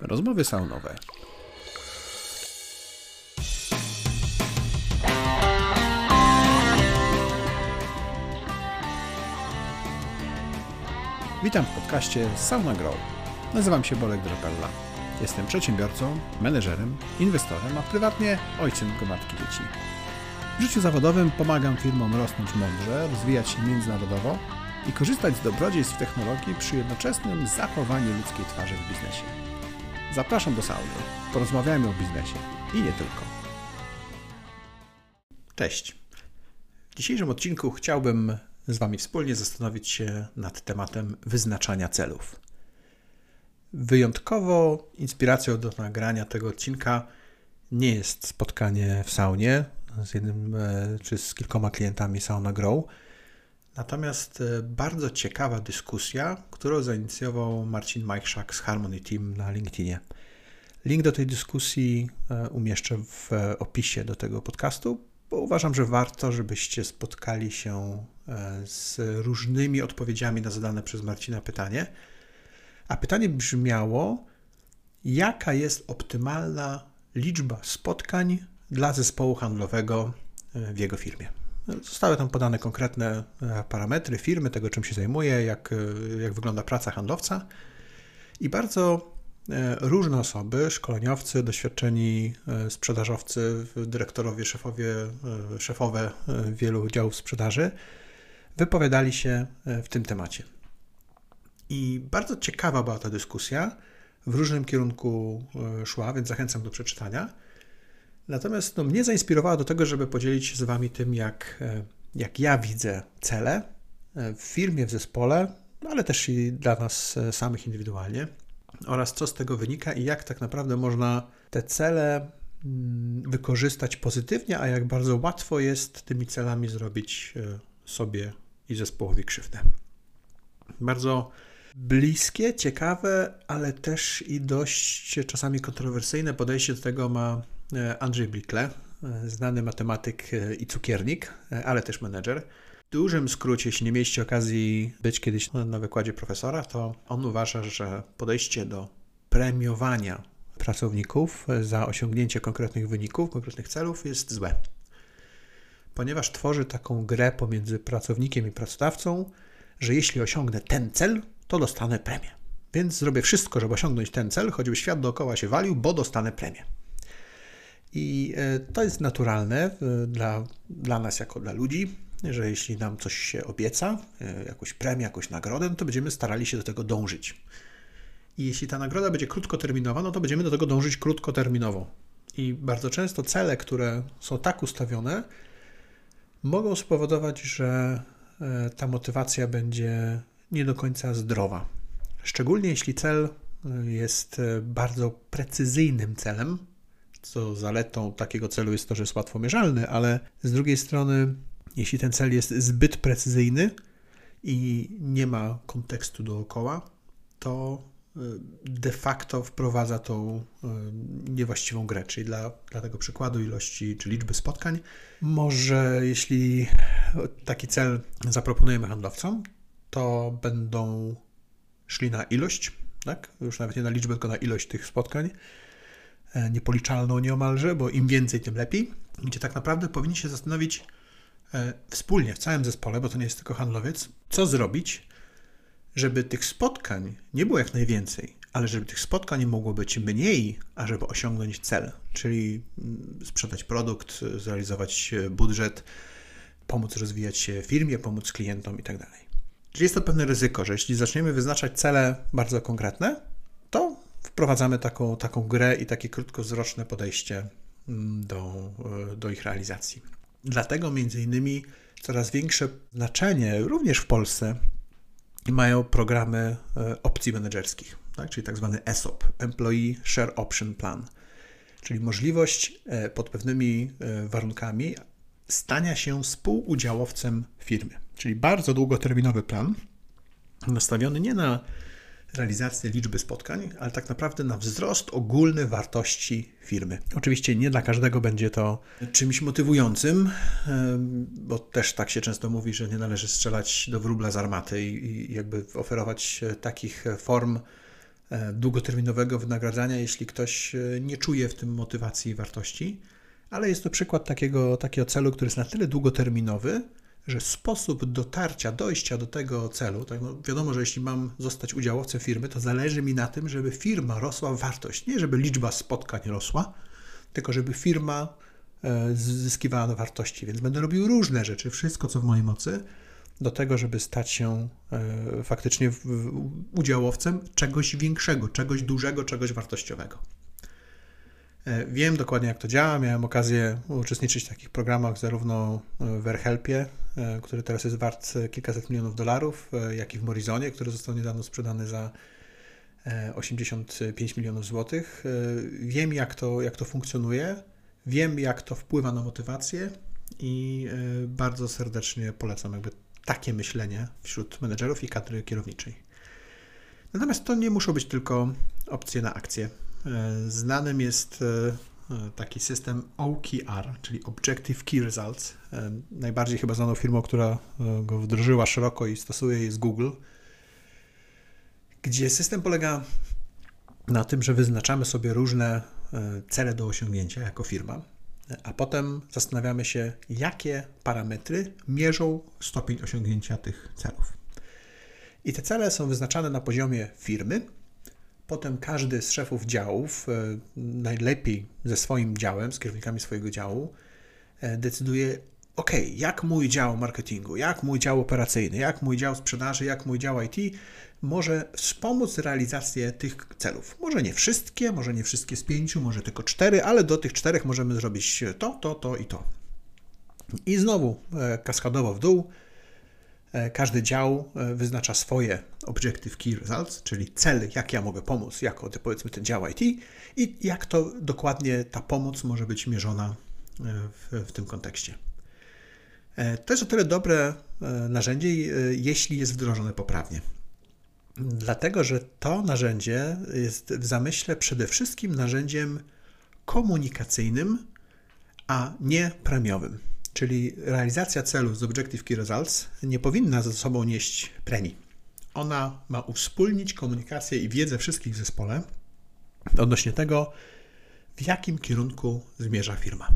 Rozmowy saunowe. Witam w podcaście Sauna Grow. Nazywam się Bolek Drapella. Jestem przedsiębiorcą, menedżerem, inwestorem, a prywatnie ojcem gromadki dzieci. W życiu zawodowym pomagam firmom rosnąć mądrze, rozwijać się międzynarodowo i korzystać z dobrodziejstw technologii przy jednoczesnym zachowaniu ludzkiej twarzy w biznesie. Zapraszam do sauny. Porozmawiajmy o biznesie i nie tylko. Cześć. W dzisiejszym odcinku chciałbym z Wami wspólnie zastanowić się nad tematem wyznaczania celów. Wyjątkowo inspiracją do nagrania tego odcinka nie jest spotkanie w saunie z jednym e, czy z kilkoma klientami Sauna Grow, natomiast e, bardzo ciekawa dyskusja, którą zainicjował Marcin Majchrzak z Harmony Team na LinkedInie. Link do tej dyskusji e, umieszczę w opisie do tego podcastu, bo uważam, że warto, żebyście spotkali się z różnymi odpowiedziami na zadane przez Marcina pytanie. A pytanie brzmiało, jaka jest optymalna liczba spotkań dla zespołu handlowego e, w jego firmie. Zostały tam podane konkretne e, parametry firmy, tego czym się zajmuje, jak, e, jak wygląda praca handlowca i bardzo różne osoby, szkoleniowcy, doświadczeni sprzedażowcy, dyrektorowie, szefowie, szefowe wielu działów sprzedaży wypowiadali się w tym temacie. I bardzo ciekawa była ta dyskusja, w różnym kierunku szła, więc zachęcam do przeczytania. Natomiast no, mnie zainspirowała do tego, żeby podzielić się z Wami tym, jak, e, jak ja widzę cele e, w firmie, w zespole, ale też i dla nas e, samych indywidualnie oraz co z tego wynika i jak tak naprawdę można te cele mm, wykorzystać pozytywnie, a jak bardzo łatwo jest tymi celami zrobić sobie i zespołowi krzywdę. Bardzo bliskie, ciekawe, ale też i dość czasami kontrowersyjne podejście do tego ma Andrzej Blikle, e, znany matematyk e, i cukiernik, ale też menedżer. W dużym skrócie, jeśli nie mieliście okazji być kiedyś na wykładzie profesora, to on uważa, że podejście do premiowania pracowników za osiągnięcie konkretnych wyników, konkretnych celów jest złe. Ponieważ tworzy taką grę pomiędzy pracownikiem i pracodawcą, że jeśli osiągnę ten cel, to dostanę premię. Więc zrobię wszystko, żeby osiągnąć ten cel, choćby świat dookoła się walił, bo dostanę premię. I e, to jest naturalne e, dla, dla nas, jako dla ludzi, że jeśli nam coś się obieca, e, jakąś premię, jakąś nagrodę, no to będziemy starali się do tego dążyć. I jeśli ta nagroda będzie krótkoterminowa, no to będziemy do tego dążyć krótkoterminowo. I bardzo często cele, które są tak ustawione, mogą spowodować, że ta motywacja będzie nie do końca zdrowa. Szczególnie jeśli cel jest bardzo precyzyjnym celem, co zaletą takiego celu jest to, że jest łatwo mierzalny, ale z drugiej strony, jeśli ten cel jest zbyt precyzyjny i nie ma kontekstu dookoła, to y, de facto wprowadza tą y, niewłaściwą grę, czyli dla, dla tego przykładu ilości czy liczby spotkań. Może jeśli taki cel zaproponujemy handlowcom, to będą szli na ilość, tak? już nawet nie na liczbę, tylko na ilość tych spotkań, niepoliczalną nieomalże, bo im więcej, tym lepiej, gdzie tak naprawdę powinni się zastanowić e, wspólnie w całym zespole, bo to nie jest tylko handlowiec, co zrobić, żeby tych spotkań nie było jak najwięcej, ale żeby tych spotkań mogło być mniej, a żeby osiągnąć cel, czyli mm, sprzedać produkt, zrealizować budżet, pomóc rozwijać się firmie, pomóc klientom itd. Tak czyli jest to pewne ryzyko, że jeśli zaczniemy wyznaczać cele bardzo konkretne, wprowadzamy taką, taką grę i takie krótkowzroczne podejście mm, do, e, do ich realizacji. Dlatego między innymi coraz większe znaczenie również w Polsce mają programy e, opcji menedżerskich, tak? czyli tak zwany ESOP, Employee Share Option Plan, czyli możliwość e, pod pewnymi warunkami stania się współudziałowcem firmy, czyli bardzo długoterminowy plan, nastawiony nie na realizację liczby spotkań, ale tak naprawdę na wzrost ogólny wartości firmy. Oczywiście nie dla każdego będzie to czymś motywującym, bo też tak się często mówi, że nie należy strzelać do wróbla z armaty i jakby oferować takich form długoterminowego wynagradzania, jeśli ktoś nie czuje w tym motywacji i wartości, ale jest to przykład takiego, takiego celu, który jest na tyle długoterminowy, że sposób dotarcia, dojścia do tego celu, tak no wiadomo, że jeśli mam zostać udziałowcem firmy, to zależy mi na tym, żeby firma rosła w wartość. Nie żeby liczba spotkań rosła, tylko żeby firma e, zyskiwała na wartości. Więc będę robił różne rzeczy, wszystko co w mojej mocy, do tego, żeby stać się e, faktycznie udziałowcem czegoś większego, czegoś dużego, czegoś wartościowego. E, wiem dokładnie, jak to działa. Miałem okazję uczestniczyć w takich programach zarówno w AirHelpie, e, który teraz jest wart kilkaset milionów dolarów, e, jak i w Morizonie, który został niedawno sprzedany za 85 milionów złotych. Wiem, jak to, jak to funkcjonuje, wiem, jak to wpływa na motywację i bardzo serdecznie polecam jakby takie myślenie wśród menedżerów i kadry kierowniczej. Natomiast to nie muszą być tylko opcje na akcje. E, znanym jest e, e, taki system OKR, czyli Objective Key Results. Najbardziej chyba znaną firmą, która go wdrożyła szeroko i stosuje jest Google, gdzie system polega na tym, że wyznaczamy sobie różne cele do osiągnięcia jako firma, a potem zastanawiamy się, jakie parametry mierzą stopień osiągnięcia tych celów. I te cele są wyznaczane na poziomie firmy, Potem każdy z szefów działów, e, najlepiej ze swoim działem, z kierownikami swojego działu, e, decyduje, ok, jak mój dział marketingu, jak mój dział operacyjny, jak mój dział sprzedaży, jak mój dział IT może wspomóc realizację tych celów. Może nie wszystkie, może nie wszystkie z pięciu, może tylko cztery, ale do tych czterech możemy zrobić to, to, to i to. I znowu e, kaskadowo w dół każdy dział e, wyznacza swoje Objective Key Results, czyli cele, jak ja mogę pomóc, jako powiedzmy ten dział IT i jak to dokładnie ta pomoc może być mierzona e, w, w tym kontekście. To jest o tyle dobre narzędzie, jeśli jest wdrożone poprawnie. Dlatego, że to narzędzie jest w zamyśle przede wszystkim narzędziem komunikacyjnym, a nie premiowym czyli realizacja celu z Objective Key Results, nie powinna ze sobą nieść premii. Ona ma uwspólnić komunikację i wiedzę wszystkich w zespole odnośnie tego, w jakim kierunku zmierza firma.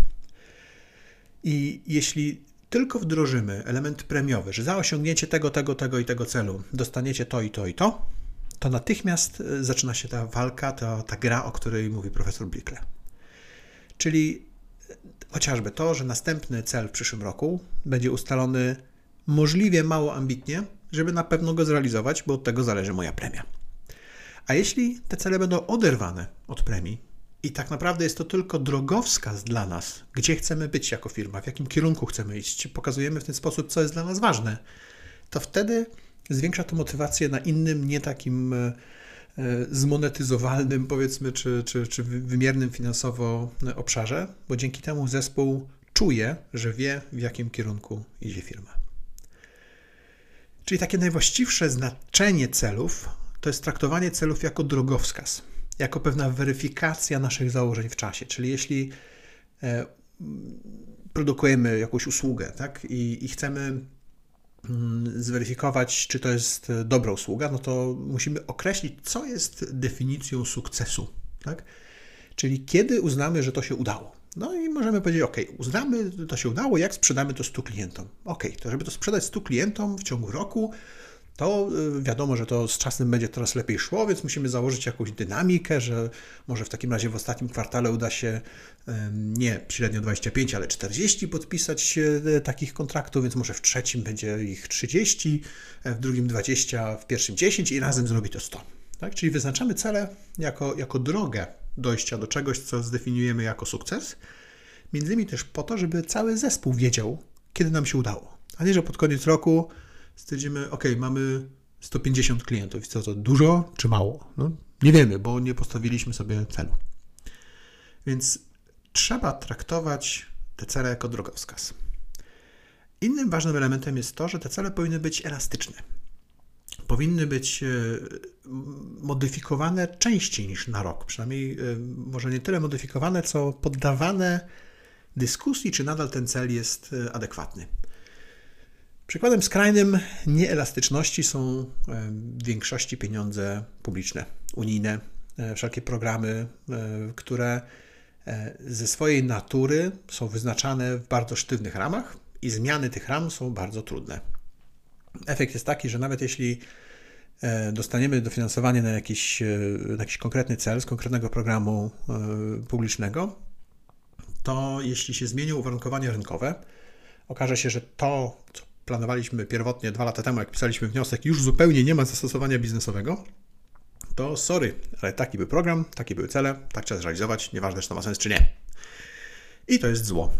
I jeśli tylko wdrożymy element premiowy, że za osiągnięcie tego, tego, tego i tego celu dostaniecie to i to i to, to natychmiast e, zaczyna się ta walka, ta, ta gra, o której mówi profesor Blickle. Czyli Chociażby to, że następny cel w przyszłym roku będzie ustalony możliwie mało ambitnie, żeby na pewno go zrealizować, bo od tego zależy moja premia. A jeśli te cele będą oderwane od premii i tak naprawdę jest to tylko drogowskaz dla nas, gdzie chcemy być jako firma, w jakim kierunku chcemy iść, pokazujemy w ten sposób, co jest dla nas ważne, to wtedy zwiększa to motywację na innym, nie takim e, zmonetyzowalnym, powiedzmy, czy, czy, czy wymiernym finansowo obszarze, bo dzięki temu zespół czuje, że wie, w jakim kierunku idzie firma. Czyli takie najwłaściwsze znaczenie celów to jest traktowanie celów jako drogowskaz, jako pewna weryfikacja naszych założeń w czasie. Czyli jeśli e, produkujemy jakąś usługę tak, i, i chcemy zweryfikować, czy to jest e, dobra usługa, no to musimy określić, co jest definicją sukcesu. Tak? Czyli kiedy uznamy, że to się udało. No i możemy powiedzieć, OK, uznamy, to się udało, jak sprzedamy to 100 klientom. OK, to żeby to sprzedać 100 klientom w ciągu roku, to y, wiadomo, że to z czasem będzie coraz lepiej szło, więc musimy założyć jakąś dynamikę, że może w takim razie w ostatnim kwartale uda się nie średnio 25, ale 40 podpisać e, takich kontraktów, więc może w trzecim będzie ich 30, e, w drugim 20, w pierwszym 10 i razem zrobi to 100. Tak? Czyli wyznaczamy cele jako, jako drogę dojścia do czegoś, co zdefiniujemy jako sukces, między innymi też po to, żeby cały zespół wiedział, kiedy nam się udało. A nie, że pod koniec roku stwierdzimy, ok, mamy 150 klientów. Co to dużo czy mało? No, nie wiemy, bo nie postawiliśmy sobie celu. Więc trzeba traktować te cele jako drogowskaz. Innym ważnym elementem jest to, że te cele powinny być elastyczne. Powinny być e, modyfikowane częściej niż na rok. Przynajmniej e, może nie tyle modyfikowane, co poddawane dyskusji, czy nadal ten cel jest e, adekwatny. Przykładem skrajnym nieelastyczności są w większości pieniądze publiczne, unijne, wszelkie programy, które ze swojej natury są wyznaczane w bardzo sztywnych ramach i zmiany tych ram są bardzo trudne. Efekt jest taki, że nawet jeśli E, dostaniemy dofinansowanie na jakiś, e, na jakiś konkretny cel z konkretnego programu e, publicznego, to jeśli się zmienią uwarunkowania rynkowe, okaże się, że to, co planowaliśmy pierwotnie dwa lata temu, jak pisaliśmy wniosek, już zupełnie nie ma zastosowania biznesowego, to sorry, ale taki był program, takie były cele, tak trzeba zrealizować, nieważne, czy to ma sens, czy nie. I to jest zło.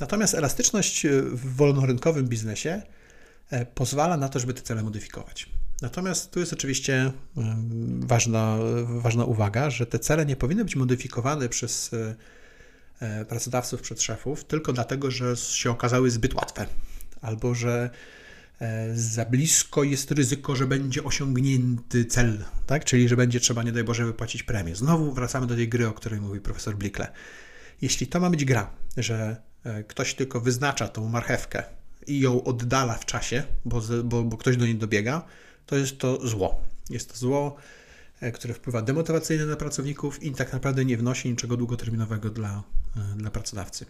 Natomiast elastyczność w wolnorynkowym biznesie pozwala na to, żeby te cele modyfikować. Natomiast tu jest oczywiście ważna, ważna uwaga, że te cele nie powinny być modyfikowane przez e, e, pracodawców, przez szefów, tylko dlatego, że się okazały zbyt łatwe, albo że e, za blisko jest ryzyko, że będzie osiągnięty cel, tak? czyli że będzie trzeba, nie daj Boże, wypłacić premię. Znowu wracamy do tej gry, o której mówi profesor Blikle. Jeśli to ma być gra, że ktoś tylko wyznacza tą marchewkę i ją oddala w czasie, bo, bo, bo ktoś do niej dobiega, to jest to zło. Jest to zło, e, które wpływa demotywacyjnie na pracowników i tak naprawdę nie wnosi niczego długoterminowego dla, e, dla pracodawcy.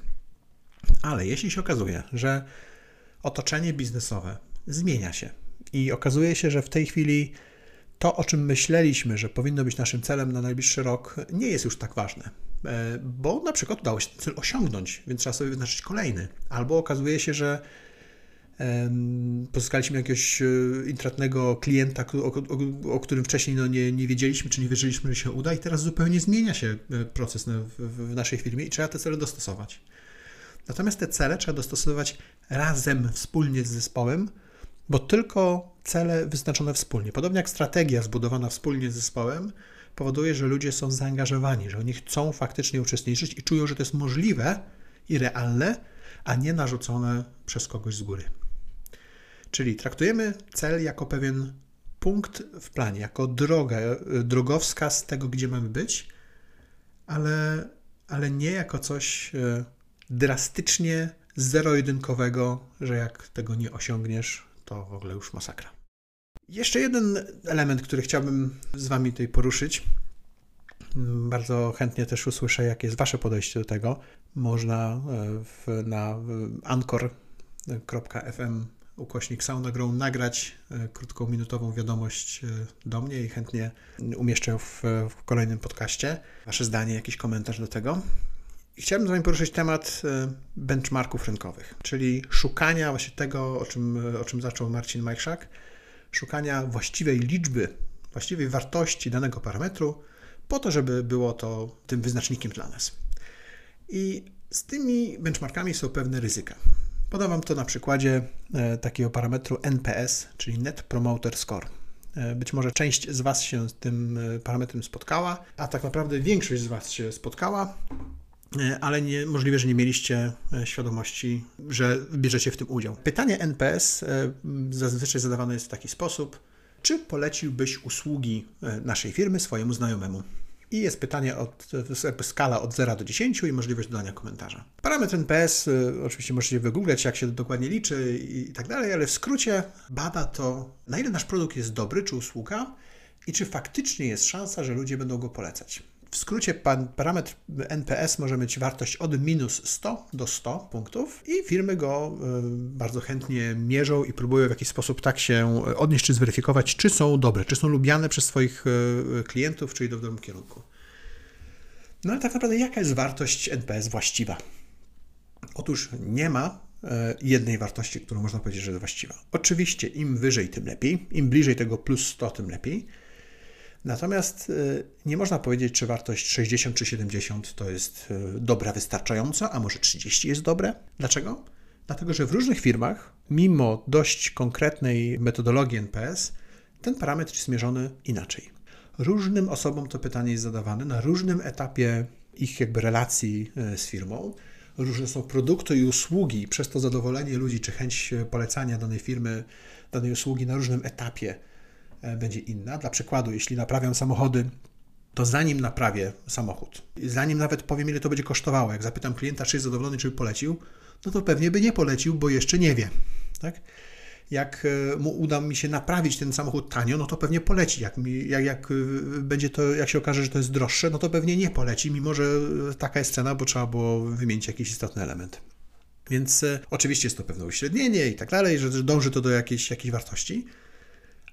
Ale jeśli się okazuje, że otoczenie biznesowe zmienia się i okazuje się, że w tej chwili to, o czym myśleliśmy, że powinno być naszym celem na najbliższy rok, nie jest już tak ważne, e, bo na przykład udało się ten cel osiągnąć, więc trzeba sobie wyznaczyć kolejny. Albo okazuje się, że Pozyskaliśmy jakiegoś e, intratnego klienta, o, o, o, którym wcześniej no, nie, nie wiedzieliśmy, czy nie wierzyliśmy, że się uda, i teraz zupełnie zmienia się e, proces w, w naszej firmie i trzeba te cele dostosować. Natomiast te cele trzeba dostosować razem, wspólnie z zespołem, bo tylko cele wyznaczone wspólnie, podobnie jak strategia zbudowana wspólnie z zespołem, powoduje, że ludzie są zaangażowani, że oni chcą faktycznie uczestniczyć i czują, że to jest możliwe i realne, a nie narzucone przez kogoś z góry. Czyli traktujemy cel jako pewien punkt w planie, jako drogę, drogowskaz tego, gdzie mamy być, ale, ale nie jako coś e, drastycznie zero-jedynkowego, że jak tego nie osiągniesz, to w ogóle już masakra. Jeszcze jeden element, który chciałbym z Wami tutaj poruszyć. Bardzo chętnie też usłyszę, jakie jest Wasze podejście do tego. Można e, w, na anchor.fm ukośnik SaunaGrow nagrać e, krótką minutową wiadomość e, do mnie i chętnie umieszczę w, w kolejnym podcaście. Wasze zdanie, jakiś komentarz do tego. Chciałbym z Wami poruszyć temat e, benchmarków rynkowych, czyli szukania właśnie tego, o czym, o czym zaczął Marcin Majszak, szukania właściwej liczby, właściwej wartości danego parametru, po to, żeby było to tym wyznacznikiem dla nas. I z tymi benchmarkami są pewne ryzyka. Podam Wam to na przykładzie e, takiego parametru NPS, czyli Net Promoter Score. E, być może część z Was się z tym parametrem spotkała, a tak naprawdę większość z Was się spotkała, ale nie, możliwe, że nie mieliście świadomości, że bierzecie w tym udział. Pytanie NPS zazwyczaj zadawane jest w taki sposób: czy poleciłbyś usługi naszej firmy swojemu znajomemu? I jest pytanie, od, skala od 0 do 10 i możliwość dodania komentarza. Parametr NPS, oczywiście możecie wygooglać, jak się dokładnie liczy i tak dalej, ale w skrócie bada to, na ile nasz produkt jest dobry, czy usługa i czy faktycznie jest szansa, że ludzie będą go polecać. W skrócie pan, parametr NPS może mieć wartość od minus 100 do 100 punktów i firmy go y, bardzo chętnie mierzą i próbują w jakiś sposób tak się odnieść czy zweryfikować, czy są dobre, czy są lubiane przez swoich y, klientów, czy idą w dobrym kierunku. No ale tak naprawdę jaka jest wartość NPS właściwa? Otóż nie ma jednej wartości, którą można powiedzieć, że jest właściwa. Oczywiście im wyżej, tym lepiej, im bliżej tego plus 100, tym lepiej. Natomiast y, nie można powiedzieć, czy wartość 60 czy 70 to jest y, dobra, wystarczająca, a może 30 jest dobre. Dlaczego? Dlatego, że w różnych firmach, mimo dość konkretnej metodologii NPS, ten parametr jest mierzony inaczej. Różnym osobom to pytanie jest zadawane na różnym etapie ich jakby relacji y, z firmą. Różne są produkty i usługi, przez to zadowolenie ludzi czy chęć polecania danej firmy, danej usługi na różnym etapie będzie inna. Dla przykładu, jeśli naprawiam samochody, to zanim naprawię samochód, zanim nawet powiem, ile to będzie kosztowało, jak zapytam klienta, czy jest zadowolony, czy by polecił, no to pewnie by nie polecił, bo jeszcze nie wie. Tak? jak e, mu uda mi się naprawić ten samochód tanio, no to pewnie poleci. Jak, mi, jak, jak będzie to, jak się okaże, że to jest droższe, no to pewnie nie poleci, mimo że taka jest cena, bo trzeba było wymienić jakiś istotny element. Więc e, oczywiście jest to pewne uśrednienie i tak dalej, że dąży to do jakiejś, jakiejś wartości,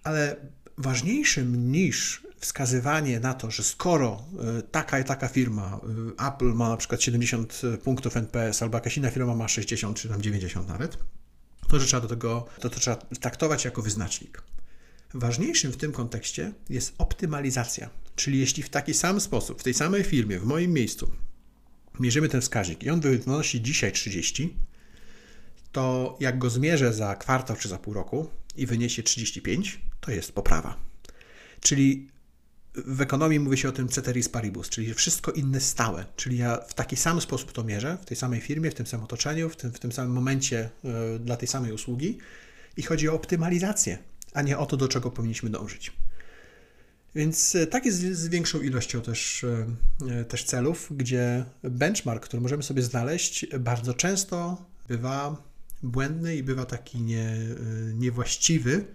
ale ważniejszym niż wskazywanie na to, że skoro e, taka i taka firma, e, Apple ma na przykład 70 punktów NPS, albo jakaś inna firma ma 60 czy tam 90 nawet, to, że trzeba do tego, to, to trzeba traktować jako wyznacznik. Ważniejszym w tym kontekście jest optymalizacja, czyli jeśli w taki sam sposób, w tej samej firmie, w moim miejscu mierzymy ten wskaźnik i on wynosi dzisiaj 30, to jak go zmierzę za kwartał czy za pół roku i wyniesie 35, to jest poprawa. Czyli w ekonomii mówi się o tym ceteris paribus, czyli wszystko inne stałe. Czyli ja w taki sam sposób to mierzę, w tej samej firmie, w tym samym otoczeniu, w tym, w tym samym momencie y, dla tej samej usługi i chodzi o optymalizację, a nie o to, do czego powinniśmy dążyć. Więc e, tak jest z większą ilością też, e, też celów, gdzie benchmark, który możemy sobie znaleźć, bardzo często bywa błędny i bywa taki nie, niewłaściwy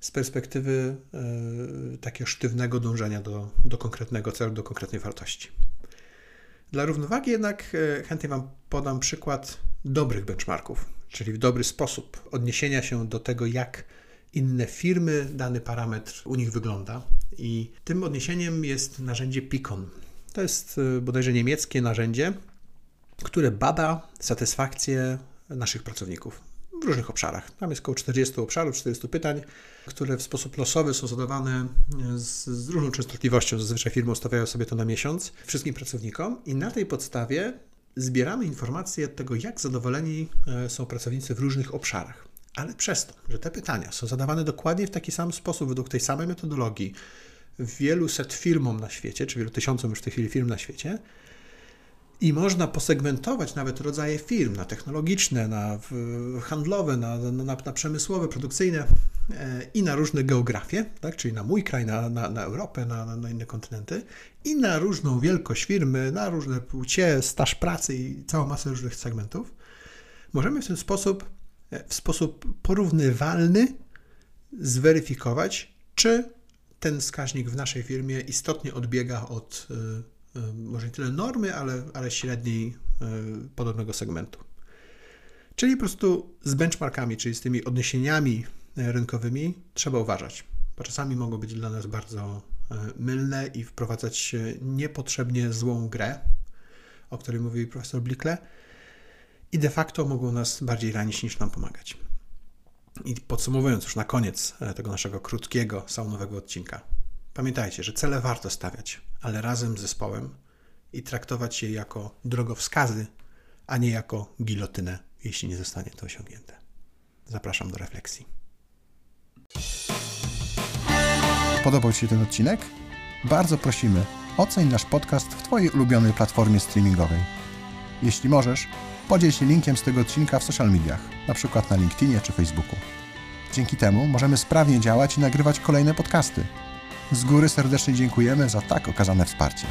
z perspektywy e, takiego sztywnego dążenia do, do konkretnego celu, do konkretnej wartości. Dla równowagi jednak e, chętnie Wam podam przykład dobrych benchmarków, czyli w dobry sposób odniesienia się do tego, jak inne firmy dany parametr u nich wygląda. I tym odniesieniem jest narzędzie Picon. To jest bodajże niemieckie narzędzie, które bada satysfakcję naszych pracowników w różnych obszarach. Tam jest około 40 obszarów, 40 pytań, które w sposób losowy są zadawane z, z różną częstotliwością. Zazwyczaj firmy ustawiają sobie to na miesiąc wszystkim pracownikom i na tej podstawie zbieramy informacje tego, jak zadowoleni e, są pracownicy w różnych obszarach. Ale przez to, że te pytania są zadawane dokładnie w taki sam sposób, według tej samej metodologii, wielu set firmom na świecie, czy wielu tysiącom już w tej chwili firm na świecie, i można posegmentować nawet rodzaje firm na technologiczne, na handlowe, na, na, na przemysłowe, produkcyjne e, i na różne geografie, tak? czyli na mój kraj, na, na, na Europę, na, na inne kontynenty i na różną wielkość firmy, na różne płcie, staż pracy i całą masę różnych segmentów. Możemy w ten sposób, e, w sposób porównywalny zweryfikować, czy ten wskaźnik w naszej firmie istotnie odbiega od e, może nie tyle normy, ale, ale średniej e, podobnego segmentu. Czyli po prostu z benchmarkami, czyli z tymi odniesieniami e, rynkowymi trzeba uważać, bo czasami mogą być dla nas bardzo mylne i wprowadzać niepotrzebnie złą grę, o której mówił profesor Blickle, i de facto mogą nas bardziej ranić niż nam pomagać. I podsumowując już na koniec tego naszego krótkiego, saunowego odcinka, Pamiętajcie, że cele warto stawiać, ale razem z zespołem i traktować je jako drogowskazy, a nie jako gilotynę, jeśli nie zostanie to osiągnięte. Zapraszam do refleksji. Podobał Ci się ten odcinek? Bardzo prosimy, oceń nasz podcast w Twojej ulubionej platformie streamingowej. Jeśli możesz, podziel się linkiem z tego odcinka w social mediach, np. na LinkedInie czy Facebooku. Dzięki temu możemy sprawnie działać i nagrywać kolejne podcasty – z góry serdecznie dziękujemy za tak okazane wsparcie.